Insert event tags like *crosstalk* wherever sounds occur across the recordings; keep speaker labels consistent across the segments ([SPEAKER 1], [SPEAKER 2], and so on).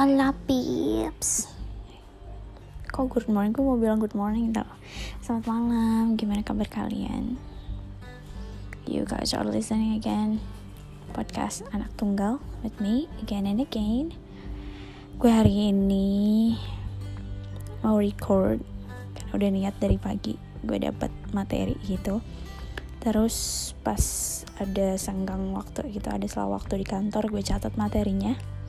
[SPEAKER 1] Hola peeps. Kok good morning? Gue mau bilang good morning tau. Selamat malam, gimana kabar kalian? You guys are listening again. Podcast Anak Tunggal with me again and again. Gue hari ini mau record. Karena udah niat dari pagi Gue dapet materi gitu. Terus pas ada senggang waktu gitu Ada selang waktu di kantor Gue catat materinya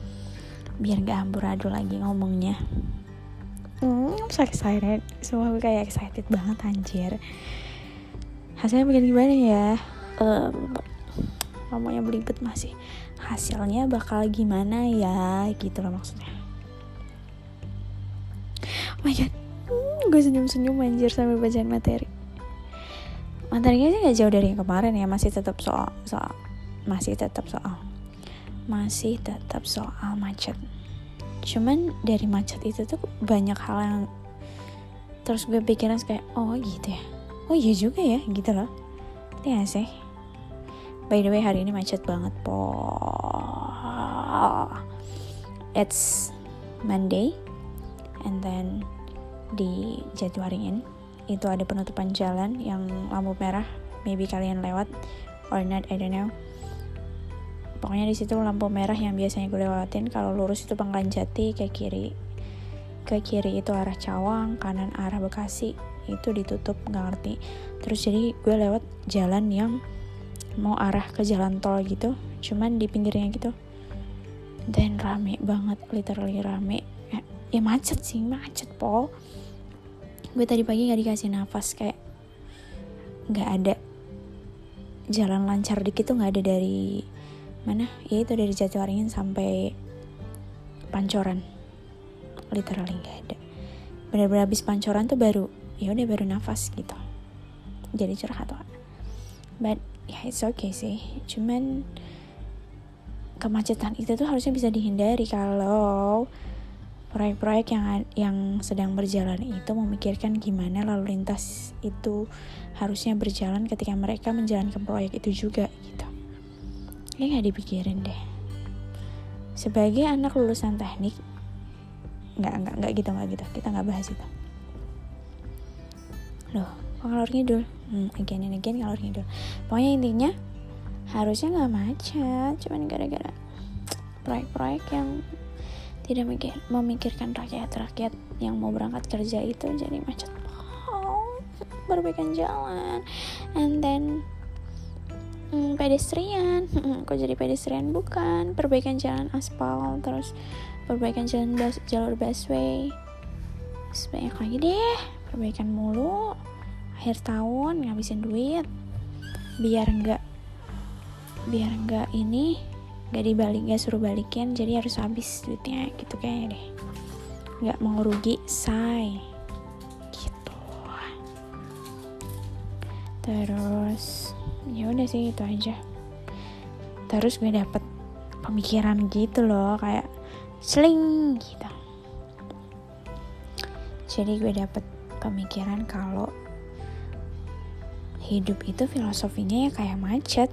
[SPEAKER 1] biar gak amburadul lagi ngomongnya. Hmm, so excited. Semua gue kayak excited banget anjir. Hasilnya begini gimana ya? Um, ngomongnya belibet masih. Hasilnya bakal gimana ya? Gitu loh maksudnya. Oh my god. Hmm, gue senyum-senyum anjir sambil bacaan materi. Materinya sih gak jauh dari yang kemarin ya. Masih tetap soal soal masih tetap soal masih tetap soal macet. Cuman dari macet itu tuh banyak hal yang terus gue pikiran kayak oh gitu ya? Oh iya juga ya gitu loh. Ya sih? By the way hari ini macet banget po. It's Monday and then di Jatiwaringin itu ada penutupan jalan yang lampu merah. Maybe kalian lewat or not I don't know pokoknya di situ lampu merah yang biasanya gue lewatin. Kalau lurus itu Pangkalan Jati ke kiri ke kiri itu arah Cawang kanan arah Bekasi. Itu ditutup nggak ngerti. Terus jadi gue lewat jalan yang mau arah ke jalan tol gitu. Cuman di pinggirnya gitu. Dan rame banget literally rame. Ya, ya macet sih macet pol. Gue tadi pagi nggak dikasih nafas kayak nggak ada. Jalan lancar dikit tuh nggak ada dari mana? Ya itu dari Jatiwaringin sampai Pancoran. Literally nggak ada. Benar-benar habis Pancoran tuh baru ya udah baru nafas gitu. Jadi curhat lah but ya yeah, it's okay sih. Cuman kemacetan itu tuh harusnya bisa dihindari kalau proyek-proyek yang yang sedang berjalan itu memikirkan gimana lalu lintas itu harusnya berjalan ketika mereka menjalankan proyek itu juga gitu kayak nggak dipikirin deh. Sebagai anak lulusan teknik nggak nggak nggak gitu nggak gitu. Kita nggak bahas itu. Loh ngalor ngidul? Hmm, again and again ngidul. Pokoknya intinya harusnya nggak macet cuman gara-gara proyek-proyek yang tidak mikir, memikirkan rakyat-rakyat yang mau berangkat kerja itu jadi macet oh, perbaikan jalan. And then hmm, pedestrian. Kok jadi pedestrian? Bukan. Perbaikan jalan aspal terus perbaikan jalan bus, jalur busway. Sebanyak lagi deh. Perbaikan mulu. Akhir tahun ngabisin duit. Biar enggak biar enggak ini nggak dibalik nggak suruh balikin jadi harus habis duitnya. Gitu kayaknya deh. Nggak mau rugi say. Gitu. Terus ya udah sih itu aja. Terus gue dapet pemikiran gitu loh kayak sling gitu. Jadi gue dapet pemikiran kalau hidup itu filosofinya ya kayak macet.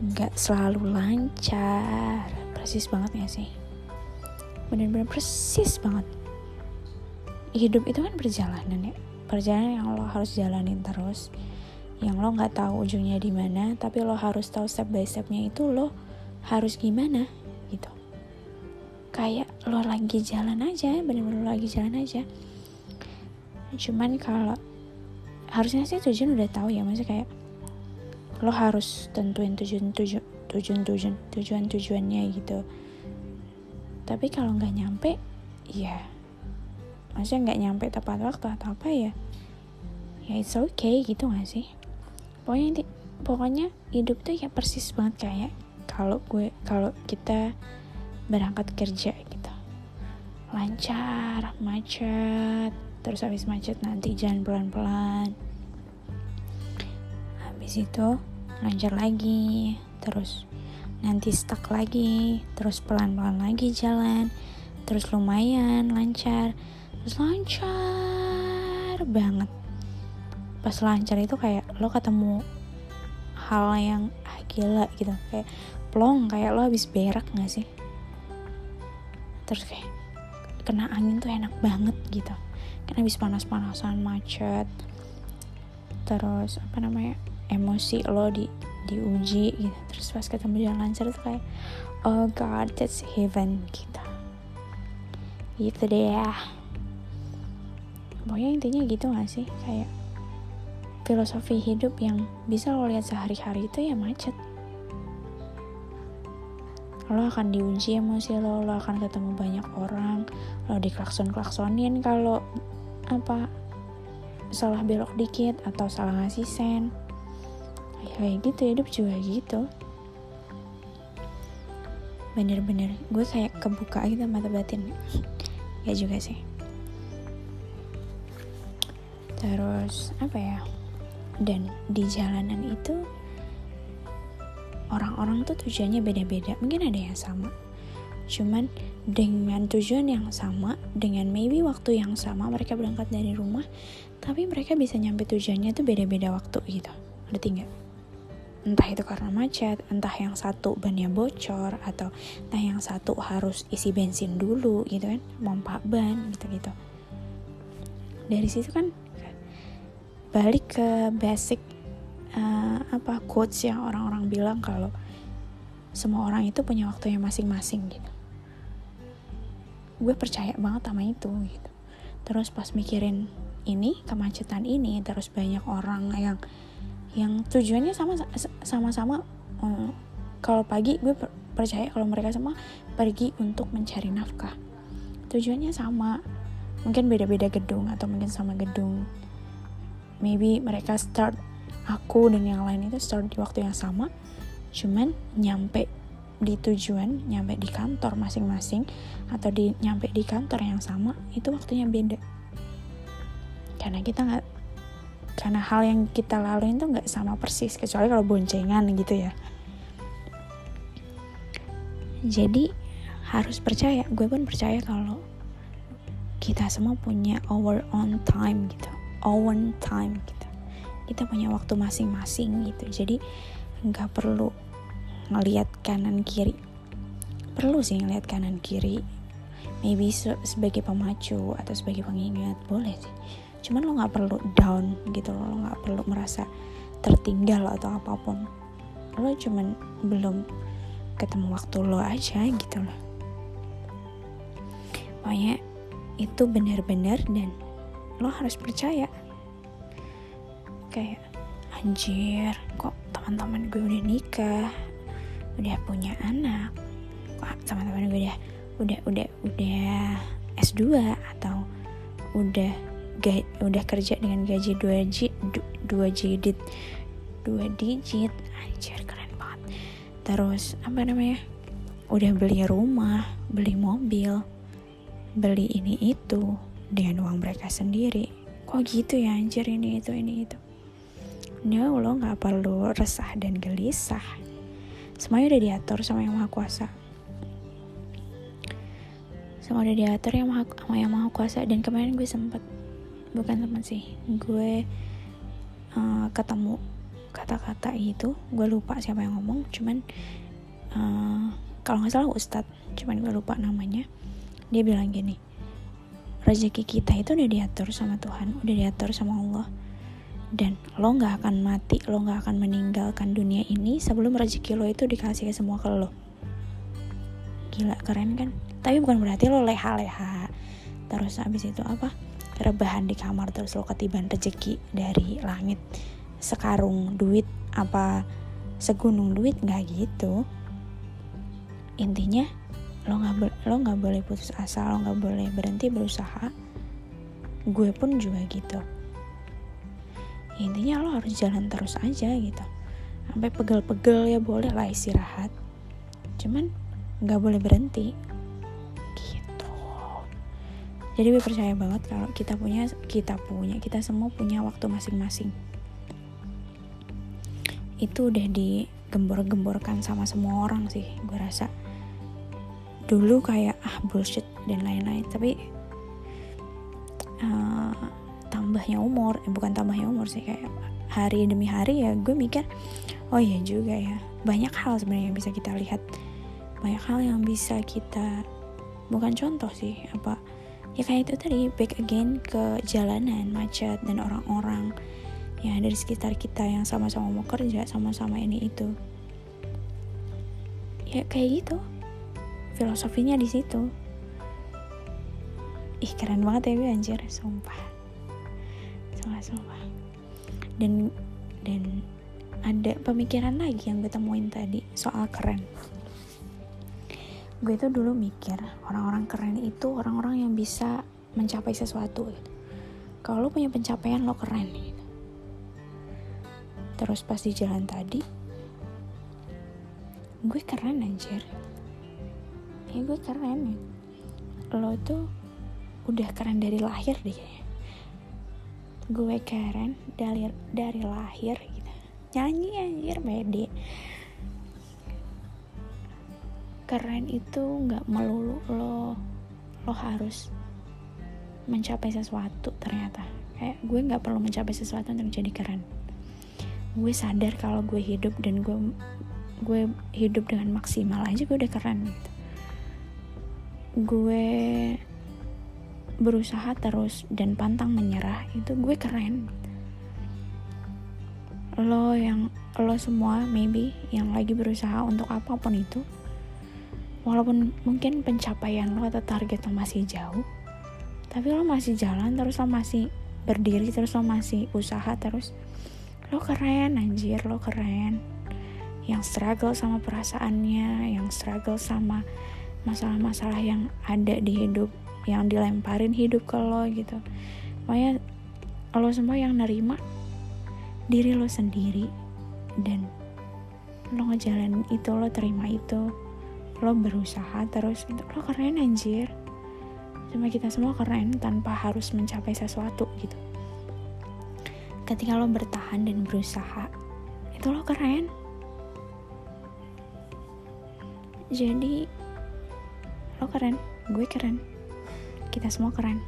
[SPEAKER 1] Nggak selalu lancar. Persis banget ya sih? Bener-bener persis banget. Hidup itu kan perjalanan ya. Perjalanan yang lo harus jalanin terus yang lo nggak tahu ujungnya di mana tapi lo harus tahu step by stepnya itu lo harus gimana gitu. Kayak lo lagi jalan aja bener-bener lo lagi jalan aja. Cuman kalau harusnya sih tujuan udah tahu ya maksudnya kayak lo harus tentuin tujuan tujuan tujuan tujuan tujuan tujuannya gitu. Tapi kalau nggak nyampe ya maksudnya nggak nyampe tepat waktu atau apa ya ya it's okay gitu gak sih pokoknya inti, pokoknya hidup tuh ya persis banget kayak kalau gue kalau kita berangkat kerja gitu. Lancar macet terus habis macet nanti jalan pelan-pelan. Habis itu lancar lagi terus nanti stuck lagi terus pelan-pelan lagi jalan terus lumayan lancar terus lancar banget pas lancar itu kayak lo ketemu hal yang ah, gila gitu. Kayak plong kayak lo habis berak gak sih? Terus kayak kena angin tuh enak banget gitu. Kan habis panas-panasan macet. Terus apa namanya emosi lo di diuji gitu. Terus pas ketemu jalan lancar tuh kayak oh god that's heaven gitu. Gitu deh ya. Pokoknya intinya gitu gak sih? Kayak filosofi hidup yang bisa lo lihat sehari-hari itu ya macet lo akan diuji emosi lo, lo akan ketemu banyak orang, lo diklakson-klaksonin kalau apa salah belok dikit atau salah ngasih sen. Ya, kayak gitu hidup juga gitu. Bener-bener gue kayak kebuka gitu mata batin. ya juga sih. Terus apa ya? Dan di jalanan itu orang-orang tuh tujuannya beda-beda. Mungkin ada yang sama. Cuman dengan tujuan yang sama dengan maybe waktu yang sama mereka berangkat dari rumah tapi mereka bisa nyampe tujuannya tuh beda-beda waktu gitu. Ada tinggal entah itu karena macet entah yang satu bannya bocor atau entah yang satu harus isi bensin dulu gitu kan mompa ban gitu gitu dari situ kan balik ke basic uh, apa quotes yang orang-orang bilang kalau semua orang itu punya waktunya masing-masing gitu. Gue percaya banget sama itu gitu. Terus pas mikirin ini kemacetan ini terus banyak orang yang yang tujuannya sama sama-sama um, kalau pagi gue percaya kalau mereka semua pergi untuk mencari nafkah. Tujuannya sama. Mungkin beda-beda gedung atau mungkin sama gedung maybe mereka start aku dan yang lain itu start di waktu yang sama. Cuman nyampe di tujuan nyampe di kantor masing-masing atau di nyampe di kantor yang sama itu waktunya beda. Karena kita nggak karena hal yang kita lalui itu nggak sama persis kecuali kalau boncengan gitu ya. Jadi harus percaya. Gue pun percaya kalau kita semua punya our own time gitu own time gitu. Kita punya waktu masing-masing gitu. Jadi nggak perlu ngelihat kanan kiri. Perlu sih ngelihat kanan kiri. Maybe se sebagai pemacu atau sebagai pengingat boleh sih. Cuman lo nggak perlu down gitu lo nggak perlu merasa tertinggal atau apa pun. Lo cuman belum ketemu waktu lo aja gitu loh. Pokoknya itu benar-benar dan lo harus percaya. Kayak anjir kok teman-teman gue udah nikah udah punya anak kok teman-teman gue udah udah udah udah S2 atau udah ga, udah kerja dengan gaji 2 digit 2 digit 2 digit. Anjir keren banget. Terus apa namanya udah beli rumah beli mobil beli ini itu dengan uang mereka sendiri kok gitu ya anjir ini itu ini itu No, lo gak perlu resah dan gelisah. Semuanya udah diatur sama yang maha kuasa. Semua udah diatur yang maha, sama yang maha kuasa. Dan kemarin gue sempet, bukan teman sih, gue uh, ketemu kata-kata itu. Gue lupa siapa yang ngomong, cuman uh, kalau nggak salah Ustadz, cuman gue lupa namanya. Dia bilang gini, rezeki kita itu udah diatur sama Tuhan, udah diatur sama Allah. Dan lo nggak akan mati lo nggak akan meninggalkan dunia ini sebelum rezeki lo itu dikasih semua ke lo. Gila keren kan? Tapi bukan berarti lo leha-leha. Terus habis itu apa? Rebahan di kamar terus lo ketiban rezeki dari langit. Sekarung duit apa segunung duit? Nggak gitu. Intinya lo nggak lo nggak boleh putus asa lo nggak boleh berhenti berusaha gue pun juga gitu. Intinya lo harus jalan terus aja gitu. Sampai pegel-pegel ya boleh lah istirahat. Cuman nggak boleh berhenti. Gitu. Jadi gue percaya banget kalau kita punya kita punya kita semua punya waktu masing-masing. Itu udah digembor-gemborkan sama semua orang sih gue rasa dulu kayak ah bullshit dan lain-lain. Tapi uh, tambahnya umur eh, bukan tambahnya umur sih kayak hari demi hari ya gue mikir oh iya juga ya banyak hal sebenarnya yang bisa kita lihat. Banyak hal yang bisa kita bukan contoh sih apa ya kayak itu tadi back again ke jalanan macet dan orang-orang yang ada di sekitar kita yang sama-sama mau kerja sama-sama ini itu. Ya kayak gitu filosofinya di situ. Ih keren banget ya gue anjir. Sumpah. Sumpah sumpah. Dan dan ada pemikiran lagi yang gue temuin tadi soal keren. Gue tuh dulu mikir orang-orang keren itu orang-orang yang bisa mencapai sesuatu. Kalau lo punya pencapaian lo keren. Terus pas di jalan tadi gue keren anjir ya gue keren ya. Lo tuh udah keren dari lahir deh gue keren dari dari lahir gitu. Nyanyi anjir pede keren itu nggak melulu lo lo harus mencapai sesuatu ternyata. Kayak gue nggak perlu mencapai sesuatu untuk jadi keren. Gue sadar kalau gue hidup dan gue gue hidup dengan maksimal aja gue udah keren gitu gue berusaha terus dan pantang menyerah itu gue keren. Lo yang lo semua maybe yang lagi berusaha untuk apa pun itu walaupun mungkin pencapaian lo atau target lo masih jauh tapi lo masih jalan terus lo masih berdiri terus lo masih usaha terus lo keren anjir lo keren. Yang struggle sama perasaannya yang struggle sama masalah-masalah yang ada di hidup yang dilemparin hidup ke lo gitu. Makanya lo semua yang nerima diri lo sendiri dan lo ngejalanin itu lo terima itu lo berusaha terus itu lo keren anjir. Cuma kita semua keren tanpa harus mencapai sesuatu gitu. Ketika lo bertahan dan berusaha itu lo keren. Jadi lo keren gue keren. Kita semua keren.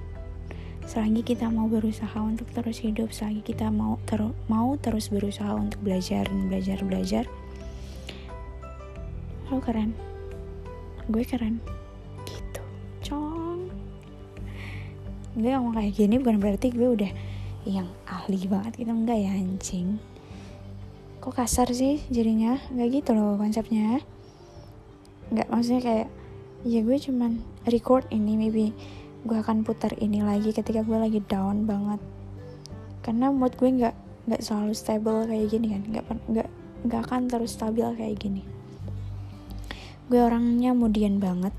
[SPEAKER 1] Selagi kita mau berusaha untuk terus hidup selagi kita mau ter mau terus berusaha untuk belajar belajar belajar lo keren. Gue keren. Gitu cong. Gue ngomong kayak gini bukan berarti gue udah yang ahli banget gitu. Enggak ya anjing. Kok kasar sih jadinya? Nggak gitu loh konsepnya. Nggak maksudnya kayak ya gue cuman record ini maybe gue akan putar ini lagi ketika gue lagi down banget. Karena mood gue nggak nggak selalu stable kayak gini kan nggak nggak nggak akan terus stabil kayak gini. Gue orangnya mudian banget.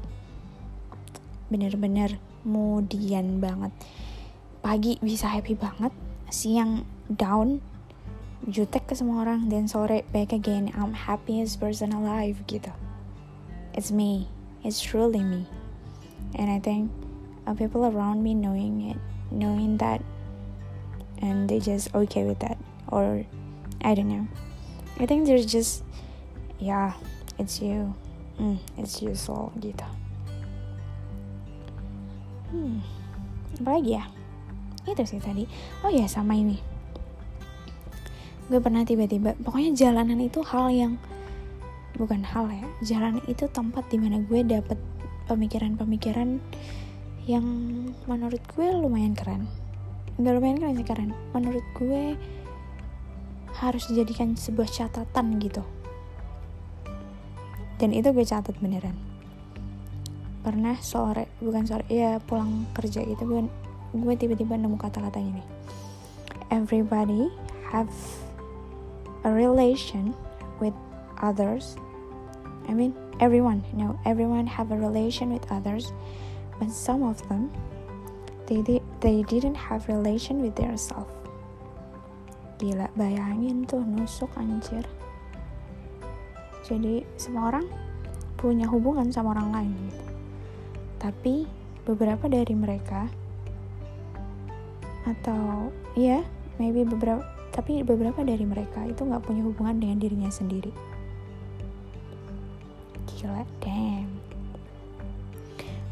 [SPEAKER 1] Bener-bener mudian banget. Pagi bisa happy banget siang down jutek ke semua orang dan sore back again I'm happiest person alive gitu. It's me it's truly me. And I think uh, people around me knowing it knowing that and they just okay with that or I don't know. I think there's just yeah it's you. Hmm, it's useful gitu hmm, apa lagi ya. Itu sih tadi. Oh ya sama ini. Gue pernah tiba-tiba pokoknya jalanan itu hal yang bukan hal ya. Jalanan itu tempat di mana gue dapet pemikiran-pemikiran yang menurut gue lumayan keren. Nggak lumayan keren sih keren. Menurut gue harus dijadikan sebuah catatan gitu. Dan itu gue catat beneran. Pernah sore bukan sore ya pulang kerja gitu gue gue tiba-tiba nemu kata-kata ini everybody have a relation with others I mean everyone you know everyone have a relation with others but some of them they di they didn't have relation with their self gila bayangin tuh nusuk anjir jadi semua orang punya hubungan sama orang lain gitu. Tapi beberapa dari mereka atau ya maybe beberapa tapi beberapa dari mereka itu nggak punya hubungan dengan dirinya sendiri. Gila, damn.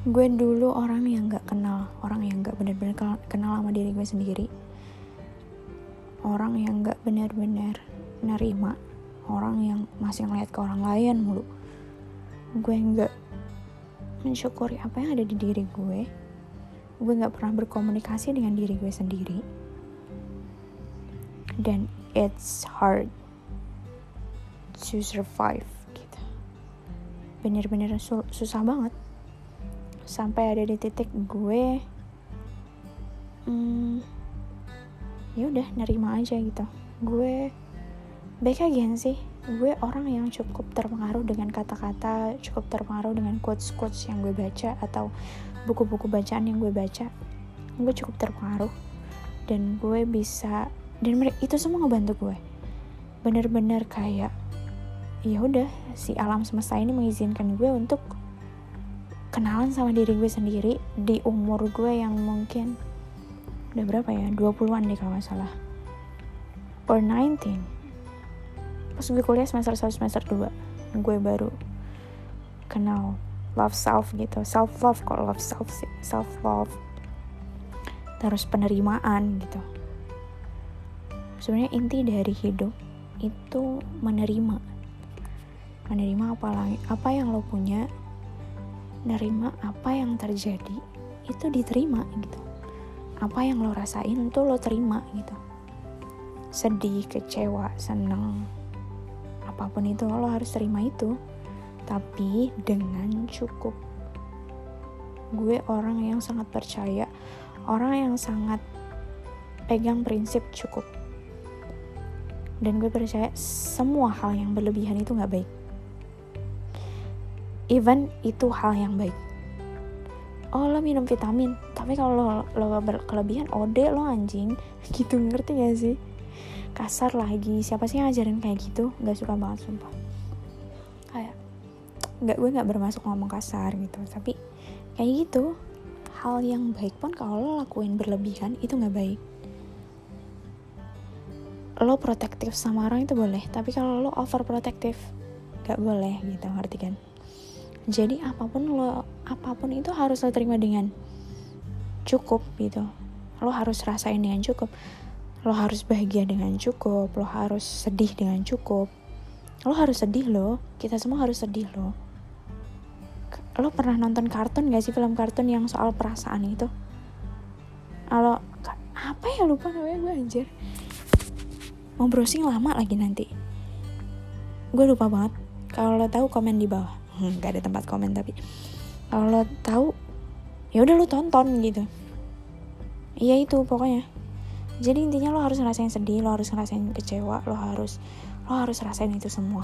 [SPEAKER 1] Gue dulu orang yang nggak kenal, orang yang nggak benar-benar kenal sama diri gue sendiri. Orang yang nggak benar-benar nerima orang yang masih ngeliat ke orang lain mulu gue nggak mensyukuri apa yang ada di diri gue gue nggak pernah berkomunikasi dengan diri gue sendiri dan it's hard to survive bener-bener su susah banget. Sampai ada di titik gue hmm, ya udah nerima aja gitu. Gue baik aja sih? Gue orang yang cukup terpengaruh dengan kata-kata cukup terpengaruh dengan quotes-quotes yang gue baca atau buku-buku bacaan yang gue baca. Gue cukup terpengaruh. Dan gue bisa dan mereka itu semua ngebantu gue. Bener-bener kayak ya udah si alam semesta ini mengizinkan gue untuk kenalan sama diri gue sendiri di umur gue yang mungkin udah berapa ya? 20-an deh kalau nggak salah. Or 19 pas gue kuliah semester 1 semester 2 gue baru kenal love self gitu. Self love kok love self self love. Terus penerimaan gitu. Sebenarnya inti dari hidup itu menerima menerima apa apa yang lo punya menerima apa yang terjadi itu diterima gitu. Apa yang lo rasain tuh lo terima gitu. Sedih kecewa seneng apa pun itu lo harus terima itu. Tapi dengan cukup. Gue orang yang sangat percaya orang yang sangat pegang prinsip cukup. Dan gue percaya semua hal yang berlebihan itu gak baik even itu hal yang baik. Oh lo minum vitamin. Tapi kalau lo, lo berkelebihan ode lo anjing. *laughs* Gitu ngerti gak sih? Kasar lagi. Siapa sih yang ngajarin kayak gitu? Gak suka banget sumpah. Kayak nggak gue nggak bermasuk ngomong kasar gitu. Tapi kayak gitu hal yang baik pun kalau lo lakuin berlebihan itu nggak baik. Lo protektif sama orang itu boleh. Tapi kalau lo overprotektif nggak boleh gitu ngerti kan jadi apa pun lo apa pun itu harus lo terima dengan cukup gitu. Lo harus rasain dengan cukup. Lo harus bahagia dengan cukup. Lo harus sedih dengan cukup. Lo harus sedih lo. Kita semua harus sedih lo. Lo pernah nonton kartun gak sih film kartun yang soal perasaan itu? Kalau apa ya lupa namanya gue anjir. Mau browsing lama lagi nanti. Gue lupa banget. Kalau lo tahu komen di bawah *laughs* hmm, gak ada tempat komen tapi kalau lo tahu ya udah lo tonton gitu. Iya itu pokoknya. Jadi intinya lo harus ngerasain sedih lo harus ngerasain kecewa lo harus lo harus rasain itu semua.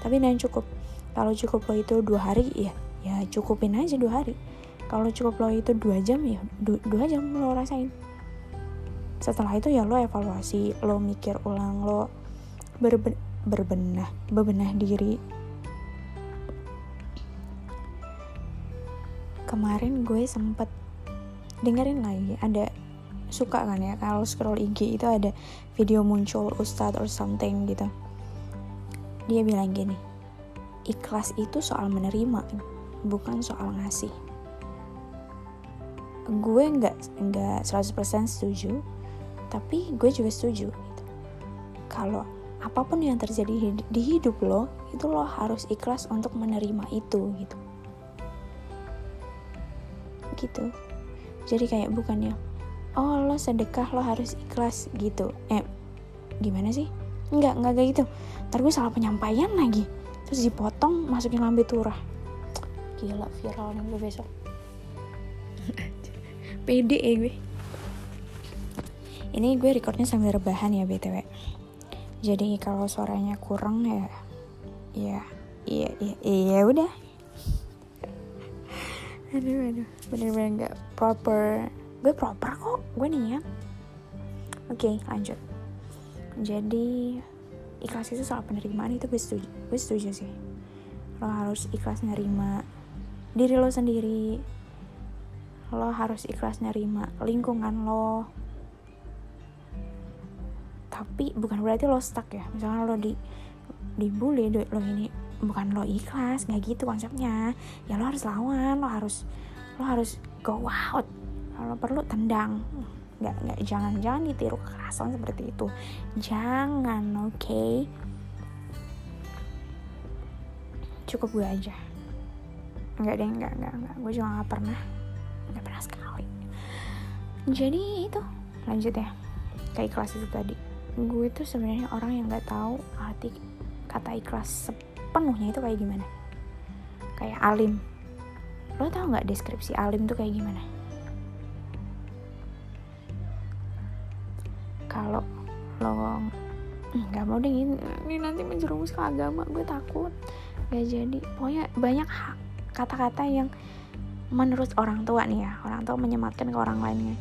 [SPEAKER 1] Tapi jangan cukup. Kalau cukup lo itu dua hari ya ya cukupin aja dua hari. Kalau cukup lo itu dua jam ya du dua jam lo rasain. Setelah itu ya lo evaluasi lo mikir ulang lo berbe berbenah bebenah diri kemarin gue sempet dengerin lagi ada suka kan ya kalau scroll IG itu ada video muncul ustadz or something gitu. Dia bilang gini ikhlas itu soal menerima bukan soal ngasih. Gue nggak nggak 100% setuju tapi gue juga setuju gitu. kalau apa pun yang terjadi di hidup lo itu lo harus ikhlas untuk menerima itu gitu gitu. Jadi kayak bukannya oh lo sedekah lo harus ikhlas gitu. Eh gimana sih? Nggak nggak kayak gitu. Ntar gue salah penyampaian lagi. Terus dipotong masukin lambe turah. Gila viral nih gue besok. *laughs* Pede ya gue. Ini gue recordnya sambil rebahan ya btw jadi kalau suaranya kurang ya ya iya iya iya udah aduh aduh. Bener-bener nggak proper. Gue proper kok. Gue nih ya oke lanjut. Jadi ikhlas itu soal penerimaan itu gue setuju. Gue setuju sih. Lo harus ikhlas nerima diri lo sendiri. Lo harus ikhlas nerima lingkungan lo. Tapi bukan berarti lo stuck ya. Misalnya lo di dibully lo ini bukan lo ikhlas nggak gitu konsepnya. Ya lo harus lawan lo harus lo harus go out. Kalau perlu tendang. Nggak nggak jangan jangan ditiru kekerasan seperti itu. Jangan oke? Okay? cukup gue aja. Nggak deh nggak nggak nggak. Gue juga nggak pernah nggak pernah sekali. Jadi itu lanjut ya. Kayak kelas itu tadi. Gue tuh sebenarnya orang yang nggak tahu arti kata ikhlas sepenuhnya itu kayak gimana? Kayak alim. Lo tau nggak deskripsi alim tuh kayak gimana? Kalau lo nggak mau deh ini nanti menjerumus ke agama gue takut. Gak jadi. Pokoknya banyak kata-kata yang menurut orang tua nih ya. Orang tua menyematkan ke orang lainnya.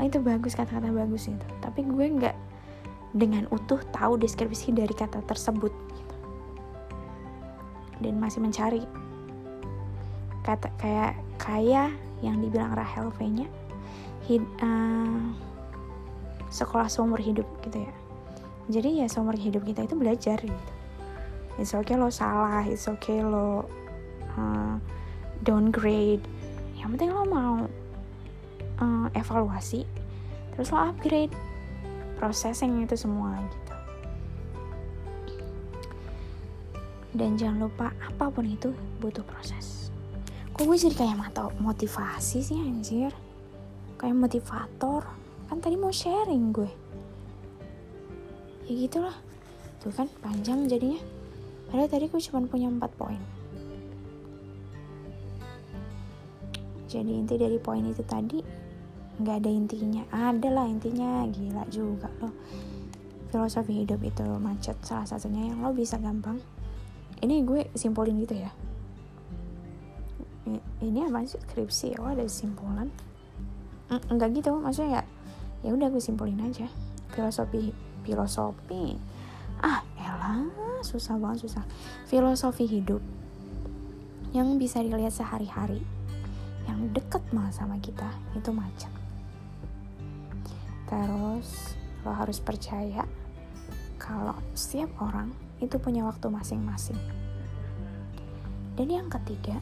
[SPEAKER 1] Oh itu bagus kata-kata bagus itu tapi gue nggak dengan utuh tahu deskripsi dari kata tersebut. Dan masih mencari. Kata kayak kayak yang dibilang Rahel V nya hid, uh, sekolah seumur hidup gitu ya. Jadi ya seumur hidup kita itu belajar gitu. It's okay lo salah it's okay lo uh, downgrade. Yang penting lo mau uh, evaluasi terus lo upgrade processing itu semua gitu dan jangan lupa apa pun itu butuh proses. Kok gue jadi kayak mata motivasi sih anjir? Kayak motivator. Kan tadi mau sharing gue. Ya gitulah. Tuh kan panjang jadinya. Padahal tadi gue cuma punya 4 poin. Jadi inti dari poin itu tadi nggak ada intinya. Ada lah intinya gila juga loh. Filosofi hidup itu macet salah satunya yang lo bisa gampang ini gue simpulin gitu ya. Ini apa sih? Skripsi oh ada simpulan. Enggak gitu maksudnya ya ya udah gue simpulin aja. Filosofi filosofi. Ah elah susah banget susah. Filosofi hidup yang bisa dilihat sehari-hari yang deket banget sama kita itu macet Terus lo harus percaya kalau setiap orang itu punya waktu masing-masing. Dan yang ketiga,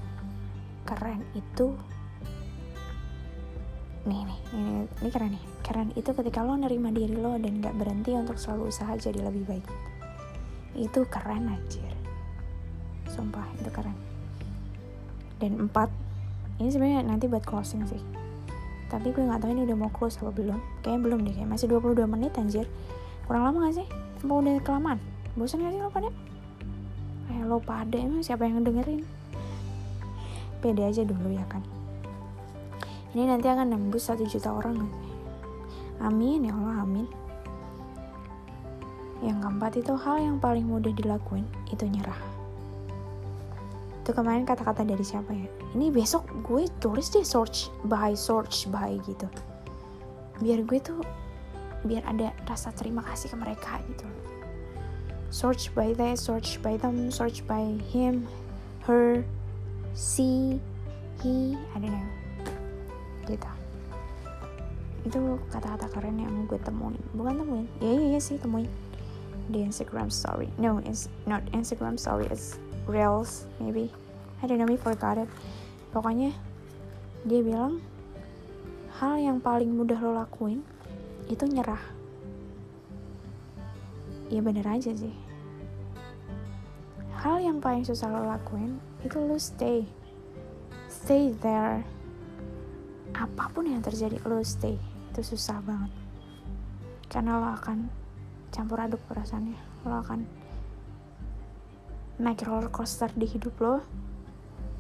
[SPEAKER 1] keren itu nih nih ini, ini keren nih. Keren itu ketika lo nerima diri lo dan gak berhenti untuk selalu usaha jadi lebih baik. Itu keren anjir. Sumpah itu keren. Dan empat ini sebenarnya nanti buat closing sih. Tapi gue nggak tahu ini udah mau close apa belum. Kayaknya belum deh kayak masih 22 menit anjir. Kurang lama gak sih? Apa udah kelamaan bosan gak sih lo pada kayak lo pada emang siapa yang ngedengerin? Pede aja dulu ya kan? Ini nanti akan nembus satu juta orang. Amin ya Allah amin. Yang keempat itu hal yang paling mudah dilakuin itu nyerah. Itu kemarin kata-kata dari siapa ya? Ini besok gue tulis deh search by search by gitu. Biar gue tuh biar ada rasa terima kasih ke mereka gitu search by they search by them search by him her she he I don't know. Gitu. Itu kata-kata keren yang gue temuin. Bukan temuin. Ya iya, iya sih temuin. Di Instagram story. No it's not Instagram story it's reels maybe. I don't know me forgot it. Pokoknya dia bilang hal yang paling mudah lo lakuin itu nyerah ya bener aja sih. Hal yang paling susah lo lakuin itu lo stay. Stay there. Apa pun yang terjadi lo stay. Itu susah banget. Karena lo akan campur aduk perasaannya. Lo akan naik roller coaster di hidup lo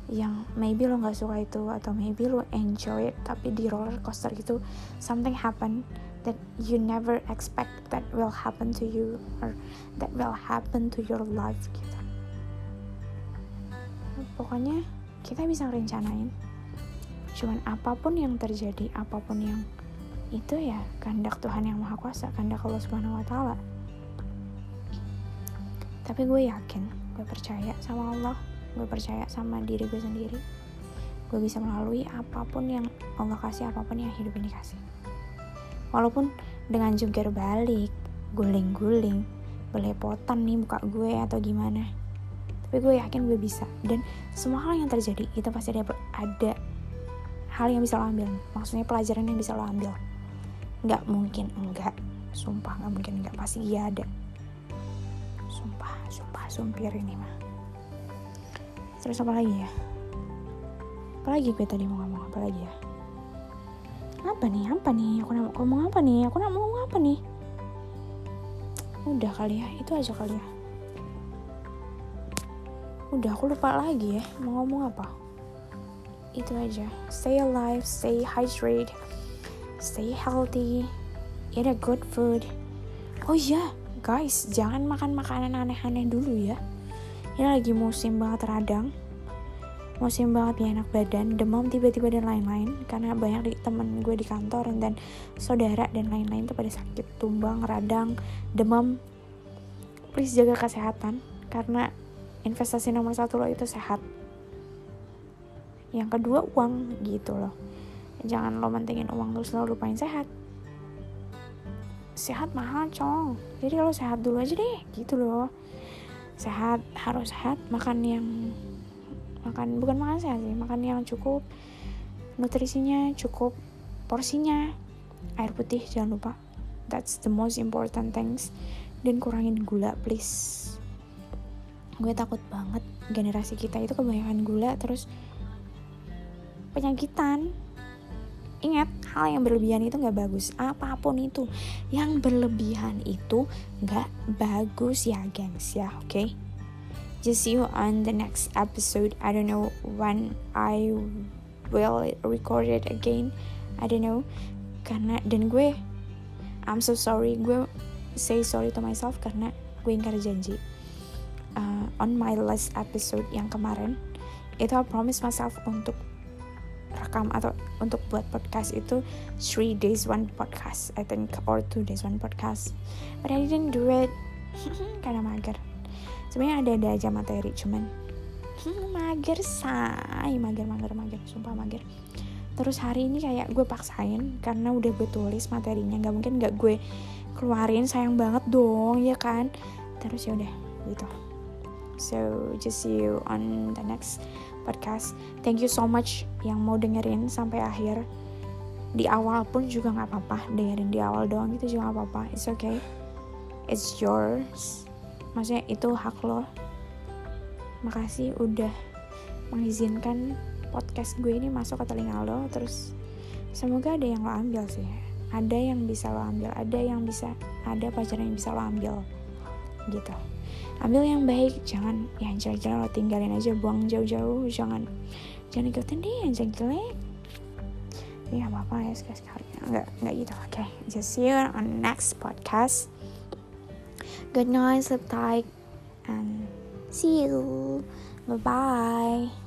[SPEAKER 1] yang maybe lo nggak suka itu atau maybe lo enjoy it tapi di roller coaster itu something happen that you never expect that will happen to you or that will happen to your life gitu pokoknya kita bisa rencanain. Cuman apa pun yang terjadi apa pun yang itu ya kehendak Tuhan yang maha kuasa kehendak Allah subhanahu wa taala. Tapi gue yakin gue percaya sama Allah gue percaya sama diri gue sendiri. Gue bisa melalui apa pun yang Allah kasih apa pun yang hidup ini kasih walaupun dengan jungkir balik guling-guling belepotan nih muka gue atau gimana. Tapi gue yakin gue bisa. Dan semua hal yang terjadi itu pasti ada ada hal yang bisa lo ambil. Maksudnya pelajaran yang bisa lo ambil. Nggak mungkin enggak. Sumpah nggak mungkin enggak. Pasti iya ada. Sumpah sumpah sumpir ini mah. Terus apa lagi ya? Apalagi gue tadi mau ngomong? Apa lagi ya apa nih? Apa nih? Aku mau ngomong apa nih? Aku mau ngomong apa nih? Udah kali ya itu aja kali ya. Udah aku lupa lagi ya mau ngomong apa. Itu aja. Stay alive stay hydrated stay healthy eat a good food. Oh iya yeah, guys jangan makan makanan aneh-aneh dulu ya. Ini lagi musim banget radang musim banget ya enak badan demam tiba-tiba dan lain-lain. Karena banyak di temen gue di kantor dan saudara dan lain-lain tuh pada sakit tumbang radang demam. Please jaga kesehatan karena investasi nomor satu lo itu sehat. Yang kedua uang gitu loh. Jangan lo mentingin uang terus lo lupain sehat. Sehat mahal cong. Jadi lo sehat dulu aja deh gitu loh. Sehat harus sehat makan yang makan bukan makan sehat sih makan yang cukup nutrisinya cukup porsinya air putih jangan lupa. That's the most important things. Dan kurangin gula please. Gue takut banget generasi kita itu kebanyakan gula terus penyakitan. Ingat hal yang berlebihan itu nggak bagus. Apa pun itu yang berlebihan itu nggak bagus ya gengs ya oke? okay? Just see you on the next episode. I don't know when I will record it again. I don't know. Karena dan gue I'm so sorry. Gue say sorry to myself karena gue ingkar janji uh, on my last episode yang kemarin. Itu I promise myself untuk rekam atau untuk buat podcast itu three days one podcast. I think or two days one podcast. But I didn't do it *laughs* karena mager sebenarnya ada-ada aja materi cuman hmm, mager say. Mager mager mager. Sumpah mager. Terus hari ini kayak gue paksain karena udah gue tulis materinya nggak mungkin nggak gue keluarin sayang banget dong ya kan? Terus ya udah gitu. So just see you on the next podcast. Thank you so much yang mau dengerin sampai akhir. Di awal pun juga nggak apa-apa dengerin di awal doang itu juga nggak apa-apa. It's okay. It's yours maksudnya itu hak lo. Makasih udah mengizinkan podcast gue ini masuk ke telinga lo. Terus semoga ada yang lo ambil sih. Ada yang bisa lo ambil ada yang bisa ada pacar yang bisa lo ambil. Gitu. Ambil yang baik jangan yang jelek-jelek lo tinggalin aja buang jauh-jauh jangan jangan ikutin deh yang jelek-jelek. Ya, apa-apa ya sekali-sekali. Nggak nggak gitu. Oke okay. just see you on next podcast Good night, sleep tight, and see you. Bye bye.